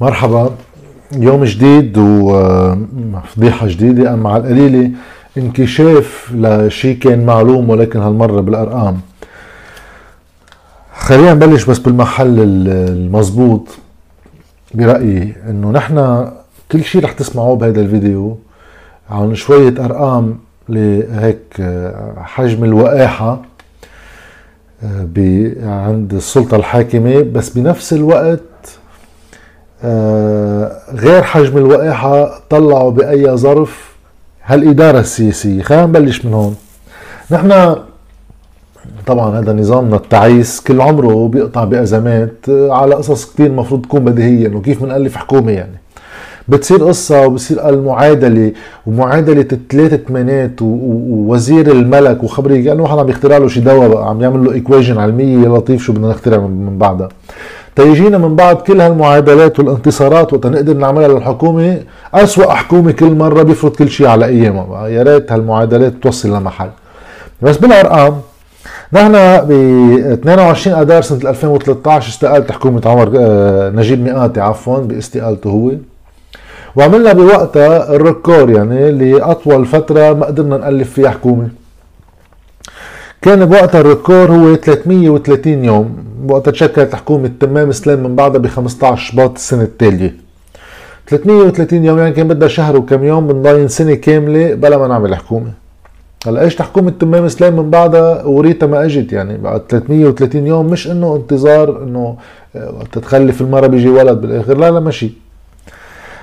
مرحبا. يوم جديد وفضيحة جديدة أما على القليلة انكشاف لشيء كان معلوم ولكن هالمرة بالأرقام. خلينا نبلش بس بالمحل المضبوط برأيي إنه نحن كل شيء رح تسمعوه بهذا الفيديو عن شوية أرقام لهيك حجم الوقاحة عند السلطة الحاكمة بس بنفس الوقت آه، غير حجم الوقاحة طلعوا بأي ظرف؟ هالإدارة السياسية خلينا نبلش من هون. نحن طبعا هذا نظامنا التعيس كل عمره بيقطع بأزمات آه، على قصص كتير مفروض تكون بديهية إنه كيف بنألف حكومة يعني. بتصير قصة وبصير المعادلة ومعادلة الثلاث ثمانات ووزير الملك وخبري كأنه واحد عم يخترع له شي دواء عم يعمل له ايكويجن علمية لطيف شو بدنا نخترع من بعدها. تيجينا من بعد كل هالمعادلات والانتصارات وقت نقدر نعملها للحكومة. أسوأ حكومة كل مرة بيفرض كل شيء على أيامها يا ريت هالمعادلات توصل لمحل. بس بالأرقام نحن ب 22 اذار سنة 2013 استقالت حكومة عمر آه، نجيب مئاتي عفوا باستقالته هو. وعملنا بوقتها الركور يعني لأطول فترة ما قدرنا نألف فيها حكومة. كان بوقتها الركور هو 330 يوم وقتها تشكلت حكومة تمام سلام من بعدها ب 15 شباط السنة التالية. 330 يوم يعني كان بدها شهر وكم يوم بنضاين سنة كاملة بلا ما نعمل حكومة. هلأ إيش حكومة تمام سلام من بعدها؟ وريتا ما إجت يعني بعد 330 يوم مش إنه انتظار إنه تتخلف المرة بيجي ولد بالآخر لا لا ماشي.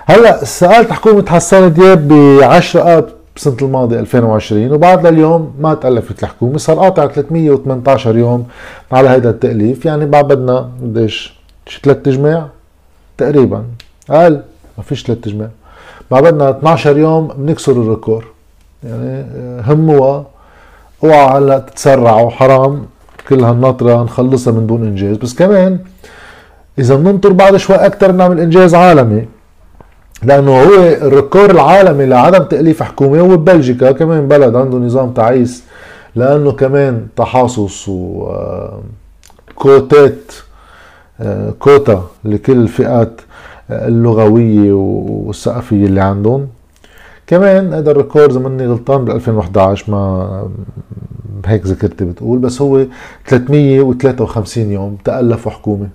هلأ سألت حكومة حسان دياب ب 10 آب بسنة الماضي 2020 وبعد لليوم ما تألفت الحكومة صار قاطع 318 يوم على هذا التأليف. يعني بعد بدنا قديش؟ شي ثلاث اجماع تقريبا. أقل ما فيش ثلاث اجماع بعد بدنا 12 يوم بنكسر الريكور يعني هموا أوعى هلأ تتسرعوا حرام كل هالنطرة نخلصها من دون إنجاز. بس كمان إذا بننطر بعد شوي أكثر نعمل إنجاز عالمي. لأنه هو ال record العالمي لعدم تأليف حكومه هو ببلجيكا كمان بلد عنده نظام تعيس لأنه كمان تحاصص وكوتات آه، كوتا لكل الفئات اللغوية والثقافية اللي عندهم. كمان هذا ال record إذا ماني غلطان بال 2011 ما هيك ذكرتي بتقول بس هو 353 يوم تألفوا حكومة.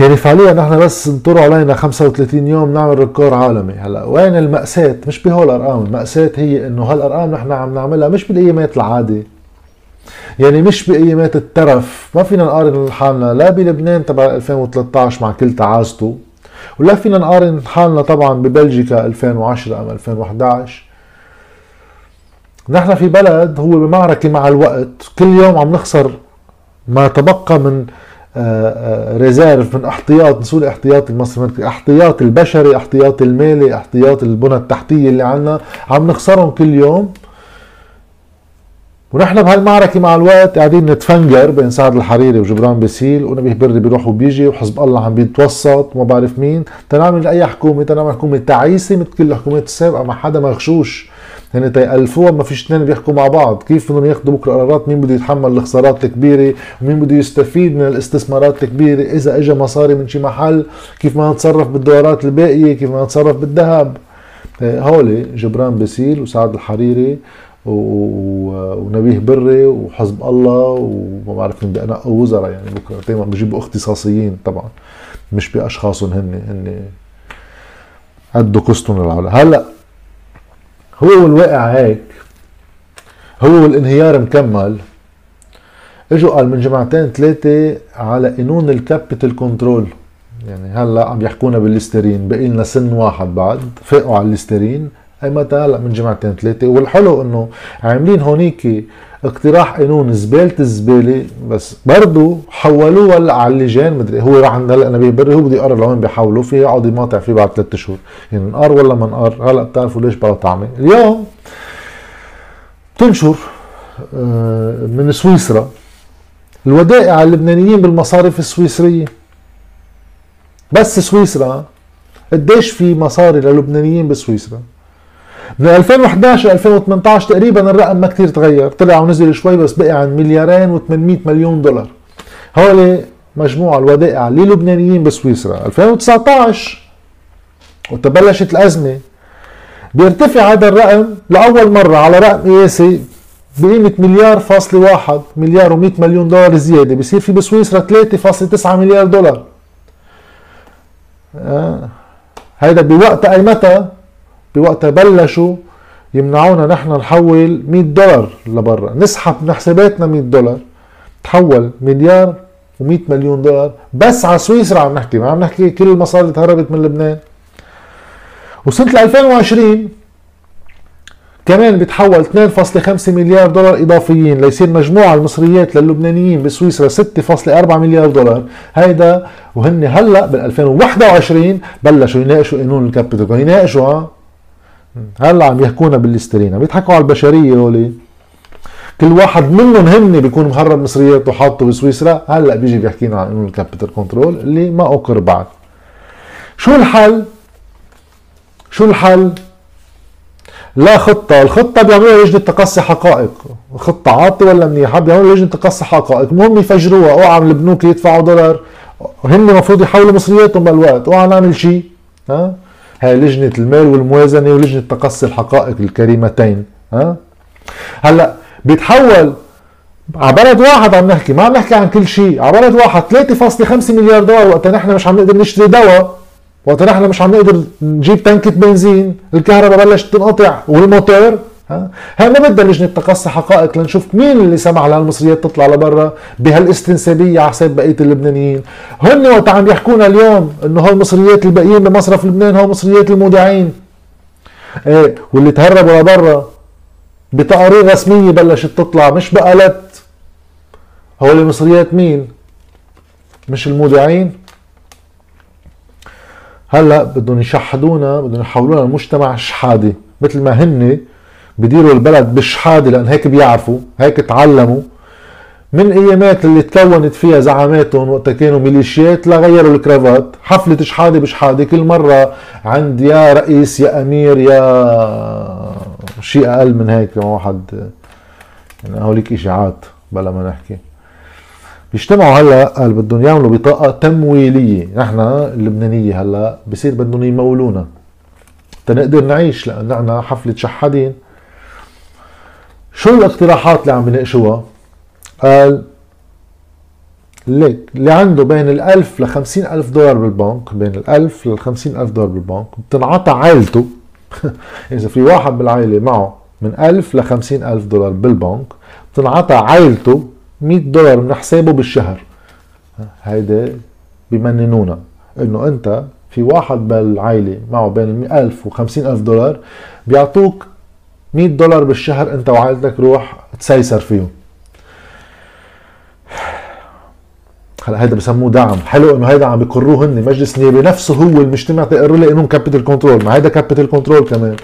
يعني فعليا نحن بس انطروا علينا 35 يوم نعمل ريكور عالمي. هلا وين المأساة؟ مش بهول الارقام المأساة هي إنه هالأرقام نحن عم نعملها مش بالايامات العادي يعني مش بايامات الترف. ما فينا نقارن حالنا لا بلبنان تبع 2013 مع كل تعازته ولا فينا نقارن حالنا طبعا ببلجيكا 2010 أم 2011 نحن في بلد هو بمعركة مع الوقت كل يوم عم نخسر ما تبقى من reserve من احتياط نسول احتياط المصري احتياط البشري احتياط المالي احتياط البنى التحتية اللي عنا. عم نخسرهم كل يوم. ونحن بهالمعركة مع الوقت قاعدين نتفنجر بين سعد الحريري وجبران باسيل ونبيه بري بيروح وبيجي وحزب الله عم بيتوسط وما بعرف مين. تنعمل أي حكومة؟ تنعمل حكومة تعيسة مثل كل الحكومات السابقة ما حدا مغشوش. يعني تيألفوها ما فيش اثنين بيحكوا مع بعض. كيف بدهم ياخذوا بكرة قرارات؟ مين بده يتحمل الخسارات الكبيرة؟ ومين بده يستفيد من الاستثمارات الكبيرة؟ إذا اجى مصاري من شي محل كيف ما نتصرف بالدولارات الباقيه كيف ما نتصرف بالذهب؟ هولي جبران باسيل وسعد الحريري ونبيه بري وحزب الله وما بعرف مين انقوا وزراء يعني بكرة. دائما بجيبوا اختصاصيين طبعا. مش بأشخاصهم هن هن قدوا العلا هلأ هو والواقع هيك. هو والانهيار مكمل. إجوا قال من جمعتين ثلاثة على قانون ال capital control. يعني هلا عم يحكونا بال Listerine بقي لنا سن واحد بعد فاقوا على ال Listerine. اي متى هلا من جمعتين ثلاثة. والحلو إنه عاملين هونيك اقتراح قانون زبالة الزبالة بس برضه حولوه هلا على اللجان مدري هو راح هلأ نبيه بري هو بده يقرر لوين بيحولوا فيه يقعد يماطل فيه بعد ثلاث شهور. يعني نقر ولا ما نقر هلأ بتعرفوا ليش بلا طعمة. اليوم تنشر آه، من سويسرا الودائع اللبنانيين بالمصارف السويسرية. بس سويسرا قديش في مصاري للبنانيين بسويسرا؟ من 2011 ل 2018 تقريبا الرقم ما كثير تغير. طلع ونزل شوي بس بقي عن مليارين و800 مليون دولار. هول مجموع الودائع للبنانيين بسويسرا. 2019 وتبلشت الأزمة. بيرتفع هذا الرقم لأول مرة على رقم قياسي بقيمة مليار فاصل واحد مليار و100 مليون دولار زيادة. بصير في بسويسرا 3.9 مليار دولار. آه. هيدا بوقتها أي متى؟ بوقتها بلشوا يمنعونا نحن نحول 100 دولار لبرا. نسحب من حساباتنا 100 دولار. تحول مليار و100 مليون دولار. بس على سويسرا عم نحكي ما عم نحكي كل المصاري اللي تهربت من لبنان. وسنة 2020 كمان بتحول 2.5 مليار دولار إضافيين ليصير مجموع المصريات للبنانيين بسويسرا 6.4 مليار دولار. هيدا وهن هلأ بال 2021 بلشوا يناقشوا قانون ال capital يناقشوا ها هلا عم يحكونا بال Listerine عم يضحكوا على البشرية هولي. كل واحد منهم هن بيكون مهرب مصرياته وحاطه بسويسرا هلا بيجي بيحكينا عن قانون ال capital control اللي ما اقر بعد. شو الحل؟ شو الحل؟ لا خطة الخطة بيعملوها لجنة تقصي حقائق. خطة عاطلة ولا منيحة؟ بيعملوها لجنة تقصي حقائق. المهم يفجروها أوعى البنوك يدفعوا دولار. هن المفروض يحولوا مصرياتهم بالوقت أوعى نعمل شيء ها؟ هاي لجنة المال والموازنة ولجنة تقصي الحقائق الكريمتين ها؟ هلأ بيتحول على بلد واحد عم نحكي ما عم نحكي عن كل شيء على بلد واحد 3.5 مليار دولار وقتها نحن مش عم نقدر نشتري دواء وقت نحن مش عم نقدر نجيب تنكة بنزين الكهرباء بلشت تنقطع والموتور ها؟ ما بدها لجنة تقصي حقائق لنشوف مين اللي سمح لهالمصريات تطلع لبرا بهالاستنسابية على حساب بقية اللبنانيين. هن وقت عم يحكونا اليوم إنه هول المصريات الباقيين بمصرف لبنان هول مصريات المودعين. إيه واللي تهربوا لبرا بتقارير رسمية بلشت تطلع مش بقالت هول المصريات مين؟ مش المودعين؟ هلأ بدهم يشحدونا بدهم يحولونا لمجتمع شحادي مثل ما هن بديروا البلد بالشحاده لأن هيك بيعرفوا هيك تعلموا. من أيامات اللي تكونت فيها زعاماتهم وقت كانوا ميليشيات لا غيروا الكرافات. حفلة شحادة بشحادة كل مرة عند يا رئيس يا أمير يا شيء أقل من هيك واحد. يعني هوليك إشاعات بلا ما نحكي. بيجتمعوا هلا قال بدهم يعملوا بطاقة تمويلية. نحن اللبنانية هلا بصير بدهم يمولونا. تنقدر نعيش لأن نحن حفلة شحادين. شو الاقتراحات اللي عم بناقشوها قال ليك اللي عنده بين الألف لخمسين ألف دولار بالبنك بين الألف للخمسين ألف دولار بالبنك بتنعطى عائلته. إذا في واحد بالعائلة معه من ألف لخمسين ألف دولار بالبنك بتنعطى عائلته 100 دولار من حسابه بالشهر. هيدا بمننونا إنه أنت في واحد بالعائلة معه بين 1000 و 50000 دولار بيعطوك 100 دولار بالشهر انت وعائلتك روح تسيسر فيهم. هلا هيدا بسموه دعم. حلو انه هيدا عم بيقروه هن مجلس نيابي. نفسه هو المجتمع تقر لي قانون capital control ما هيدا capital control كمان.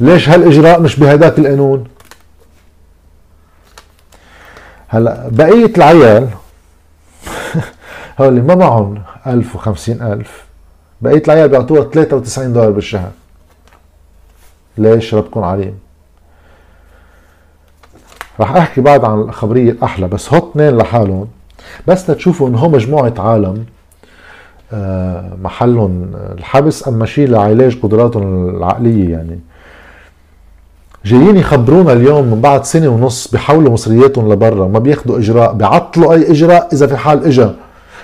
ليش هالإجراء مش بهداك القانون؟ هلا بقية العيال هول ما معهم ألف وخمسين ألف. بقية العيال بيعطوها 93 دولار بالشهر. ليش ربكم عليهم رح أحكي بعد عن الخبرية الأحلى بس هو اثنين لحالهم. بس تشوفوا إنه هو مجموعة عالم آه، محلهم الحبس اما شيء لعلاج قدراتهم العقلية يعني. جايين يخبرونا اليوم من بعد سنة ونص بحولوا مصرياتهم لبرا ما بياخذوا إجراء بيعطلوا أي إجراء إذا في حال إجا.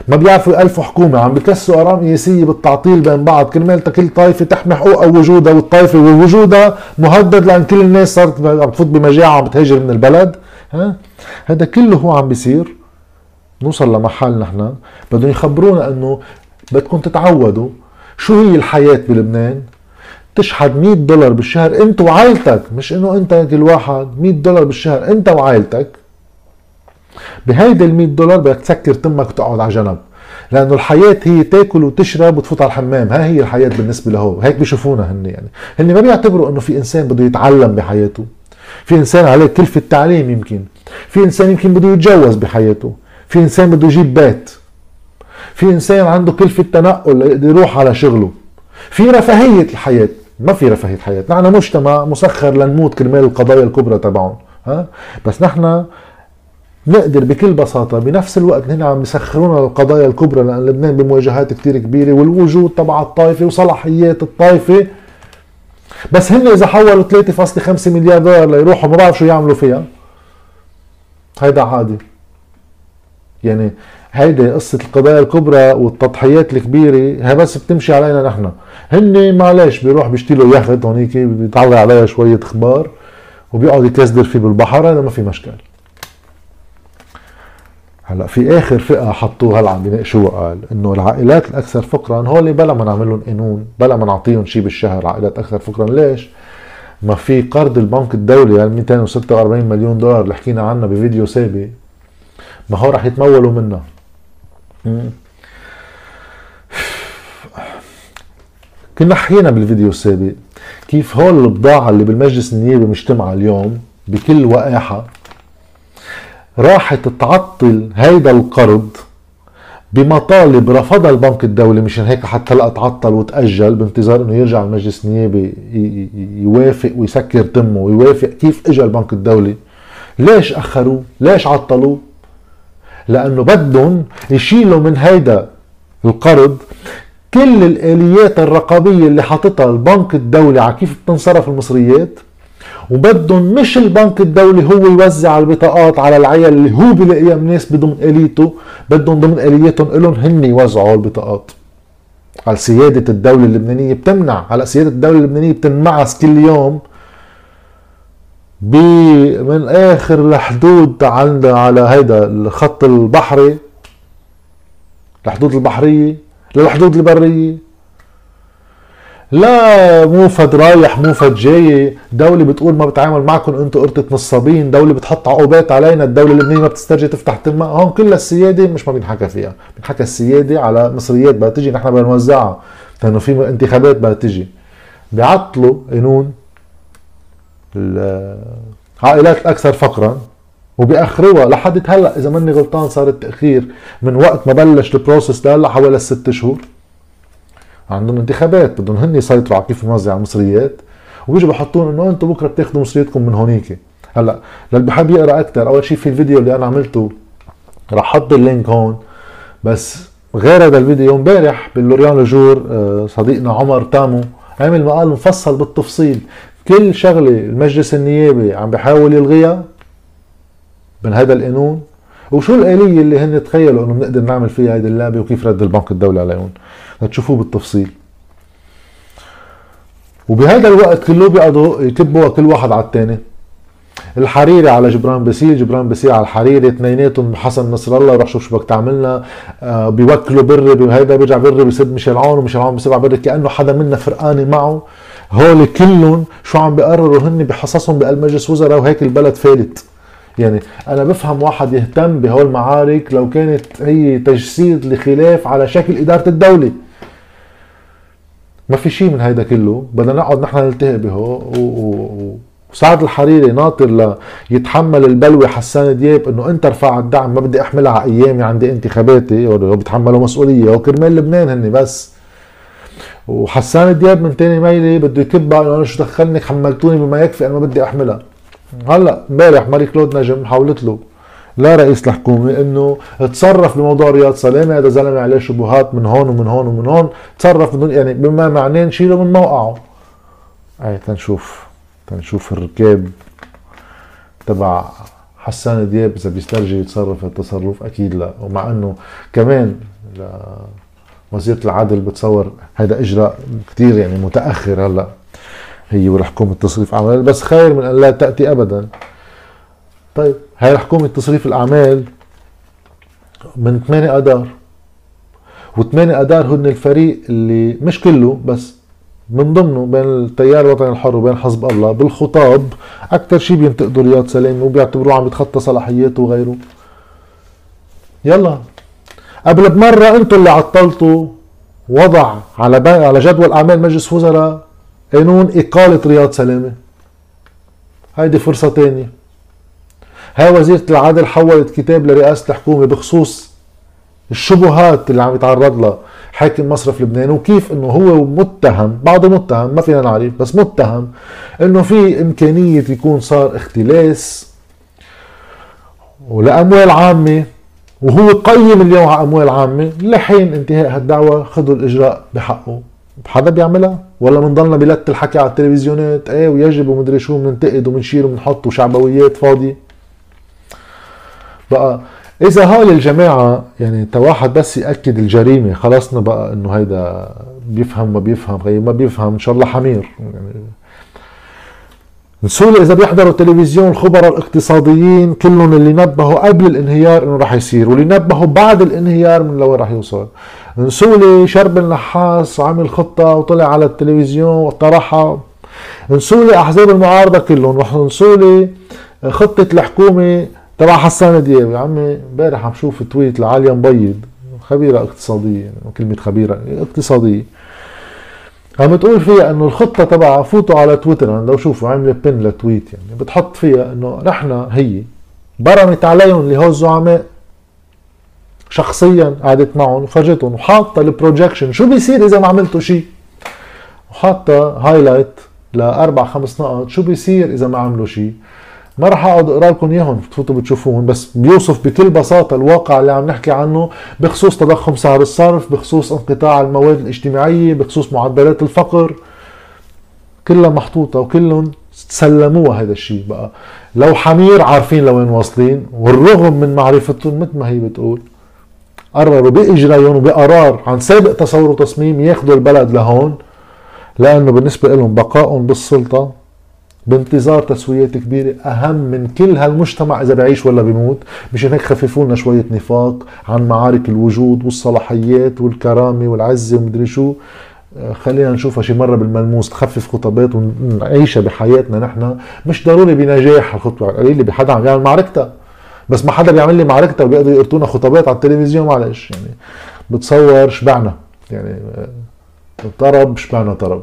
ما بيعرفوا يألفوا حكومة عم بكسوا أرقام قياسية بالتعطيل بين بعض كرمال كل طائفة تحمي حقوقها ووجودها والطائفة ووجودها مهدد لأن كل الناس صارت عم بتفوت بمجاعة عم بتهاجر من البلد ها؟ هذا كله هو عم بيصير. نوصل لمحل نحن بدهم يخبرونا إنه بدكم تتعودوا شو هي الحياة بلبنان؟ تشحد 100 دولار بالشهر أنت وعائلتك مش إنه أنت كل واحد 100 دولار بالشهر أنت وعائلتك. بهيدي ال 100 دولار بدك تسكر تمك وتقعد على جنب. لأنه الحياة هي تاكل وتشرب وتفوت على الحمام. ها هي الحياة بالنسبة له هيك بيشوفونا هن يعني. هن ما بيعتبروا إنه في إنسان بده يتعلم بحياته. في إنسان عليه كلفة التعليم يمكن. في إنسان يمكن بده يتجوز بحياته. في إنسان بده يجيب بيت. في إنسان عنده كلفة تنقل يروح على شغله. في رفاهية الحياة. ما في رفاهية حياه نحن مجتمع مسخر لنموت كرمال القضايا الكبرى تبعهم. ها؟ بس نحن نقدر بكل بساطة بنفس الوقت هنا عم يسخرونا القضايا الكبرى لأن لبنان بمواجهات كتير كبيرة والوجود تبع الطائفة وصلاحيات الطائفة. بس هن إذا حولوا 3.5 مليار دولار ليروحوا ما بعرف شو يعملوا فيها. هيدا عادي. يعني هيدي قصة القضايا الكبرى والتضحيات الكبيرة هي بس بتمشي علينا نحن. هن معلش بيروح بيشتري يخت هونيك بيطلع عليها شوية أخبار وبيقعد يكسدر فيه بالبحر هذا ما في مشكل. هلا في آخر فئة حطوها هلا عم بيناقشوها قال؟ إنه العائلات الأكثر فقرا هول بلا ما نعمل لهم قانون بلا ما نعطيهم شيء بالشهر عائلات أكثر فقرا. ليش؟ ما في قرض البنك الدولي هال 246 مليون دولار اللي حكينا عنها بفيديو سابق ما هو رح يتمولوا منها كنا حكينا بالفيديو السابق كيف هول البضاعة اللي بالمجلس النيابي مجتمعة اليوم بكل وقاحة راحت تعطل هيدا القرض بمطالب رفضها البنك الدولي مشان هيك حتى هلا تعطل وتأجل بانتظار إنه يرجع المجلس النيابي يوافق ويسكر تمه ويوافق كيف اجى البنك الدولي. ليش اخروه ليش عطلوه لأنه بدهم يشيلوا من هيدا القرض كل الآليات الرقابية اللي حاططها البنك الدولي على كيف بتنصرف المصريات. وبدهم مش البنك الدولي هو يوزع البطاقات على العيال اللي هو بلاقيها من ناس بضمن اليته بدهم ضمن الياتهم لهم هن يوزعوا البطاقات. على سيادة الدولة اللبنانية بتمنع على سيادة الدولة اللبنانية بتنمعس كل يوم من آخر الحدود عندنا على هيدا الخط البحري الحدود البحرية للحدود البرية. لا موفد رايح موفد جاي. دولة بتقول ما بتعامل معكم أنتم قرطة نصابين دولة بتحط عقوبات علينا. الدولة اللبنانية ما بتسترجي تفتح تمها. هون كلها السيادة مش ما بينحكى فيها. بينحكى السيادة على مصريات بدها تجي نحن بدنا نوزعها. لأنه في انتخابات بدها تجي بيعطلوا قانون العائلات الأكثر فقرا وبيأخروها لحد هلأ إذا ماني غلطان صار التاخير من وقت ما بلش ال process لهلأ حوالي ست شهور. عندهم انتخابات بدهم هن يسيطروا على كيف نوزع المصريات. وبيجوا بحطون إنه أنتم بكرة بتاخذوا مصرياتكم من هونيك هلأ للي بحب يقرأ أكثر أول شيء في الفيديو اللي أنا عملته رح أحط ال link هون. بس غير هذا الفيديو امبارح ب L'Orient-Le Jour آه، صديقنا عمر تامو عمل مقال مفصل بالتفصيل. كل شغلة المجلس النيابي عم بحاول يلغيها من هذا القانون. وشو الآلية اللي هن تخيلوا إنه بنقدر نعمل فيها هيدي اللعبة وكيف رد البنك الدولي عليهم؟ لتشوفوه بالتفصيل. وبهذا الوقت كله بيقعدوا يكبوا كل واحد على الثاني الحريري على جبران باسيل جبران باسيل على الحريري اثنيناتهم حسن نصر الله روح شوف شو بدك تعملنا. آه بيوكلوا بري هيدا بيرجع بري بيسد ميشيل عون وميشيل عون بيسد بري كأنه حدا منا فرقاني معه. هول كلهم شو عم بيقرروا هن بحصصهم بقلب مجلس وزراء وهيك البلد فالت يعني أنا بفهم واحد يهتم بهول المعارك لو كانت هي تجسيد لخلاف على شكل إدارة الدولة. ما في شيء من هيدا كله. بدنا نقعد نحن نلتهي به وسعد الحريري ناطر ليتحمل البلوى حسان دياب إنه أنت رفع الدعم ما بدي أحملها على أيامي عندي انتخاباتي. وبيتحملوا مسؤولية. وكرمال لبنان هني بس. وحسان دياب من تاني ميلي بده يكبها إنه أنا شو دخلني حملتوني بما يكفي أنا ما بدي أحملها. هلا امبارح ماري كلود نجم حاولت له. لا رئيس الحكومة إنه تصرف بموضوع رياض سلامة هذا زلمة عليه شبهات من هون ومن هون ومن هون تصرف بدون يعني بما معناه نشيله من موقعه. أي تنشوف تنشوف الركاب تبع حسان دياب إذا بيسترجي يتصرف التصرف أكيد لا. ومع إنه كمان وزيرة العدل بتصور هذا إجراء كثير يعني متأخر هلأ هي والحكومة تصريف اعمال بس خير من أن لا تأتي ابدا. طيب. هاي حكومة تصريف الأعمال من 8 أدار. و8 أدار هن الفريق اللي مش كله بس من ضمنه بين التيار الوطني الحر وبين حزب الله بالخطاب أكثر شيء بينتقدوا رياض سلامي وبيعتبروه عم يتخطى صلاحياته وغيره. يلا. قبل بمرة أنتم اللي عطلتوا وضع على على جدول أعمال مجلس وزراء قانون إقالة رياض سلامة هيدي فرصة تانية. هاي وزيرة العدل حولت كتاب لرئاسة الحكومة بخصوص الشبهات اللي عم يتعرض لها حاكم مصرف لبنان وكيف إنه هو متهم بعضه متهم ما فينا نعرف بس متهم إنه في إمكانية يكون صار اختلاس ولأموال عامة وهو قيم اليوم على أموال عامة لحين انتهاء هالدعوة خذوا الإجراء بحقه. حدا بيعملها؟ ولا بنضلنا بلت الحكي على التلفزيونات؟ إيه ويجب ومدري شو بننتقد وبنشيل وبنحط وشعبويات فاضية. بقى إذا هول الجماعة يعني تواحد بس يأكد الجريمة خلصنا بقى إنه هيدا بيفهم ما بيفهم غير ما بيفهم إن شاء الله حمير. يعني نسولي إذا بيحضروا التلفزيون الخبراء الاقتصاديين كلهم اللي نبهوا قبل الانهيار إنه رح يصير واللي نبهوا بعد الانهيار من لوين رح يوصل. نسولي شرب النحاس عمل خطة وطلع على التلفزيون وطرحها نسولي أحزاب المعارضة كلهم نسولي خطة الحكومة تبع حسان دياب يا عمي امبارح عم شوف تويت لعالية مبيض خبيرة اقتصادية يعني كلمة خبيرة اقتصادية. عم تقول فيها إنه الخطة تبع فوتوا على تويتر أنا لو شوفوا عملت بن ل tweet يعني بتحط فيها إنه نحن هي برمت عليهم اللي هو الزعماء. شخصيا قعدت معهم وفرجتهم وحاطة ال projection شو بيصير إذا ما عملتوا شيء؟ وحاطة highlight لأربع خمس نقط. شو بيصير إذا ما عملوا شيء؟ ما راح أقعد أقرأ لكم إياهم تفوتوا بتشوفوهم. بس بيوصف بكل بساطة الواقع اللي عم نحكي عنه بخصوص تضخم سعر الصرف بخصوص انقطاع المواد الاجتماعية بخصوص معدلات الفقر كلها محطوطة وكلهم سلموها هذا الشيء بقى. لو حمير عارفين لوين واصلين والرغم من معرفتهم مثل ما هي بتقول قرروا بإجرائهم وبقرار عن سابق تصور وتصميم ياخذوا البلد لهون لأنه بالنسبة لهم بقائهم بالسلطة بانتظار تسويات كبيرة أهم من كل هالمجتمع إذا بعيش ولا بيموت مشان هيك خففوا لنا شوية نفاق عن معارك الوجود والصلاحيات والكرامة والعزة ومدري شو. آه، خلينا نشوفها شي مرة بالملموس تخفف خطبات ونعيشها بحياتنا نحن. مش ضروري بنجاح الخطبة القليلة بحدا عم يعمل معركتها. بس ما حدا بيعمل لي معركتها وبيقدروا يقرطونا خطبات على التلفزيون معلش. يعني بتصور شبعنا. يعني آه، طرب شبعنا طرب.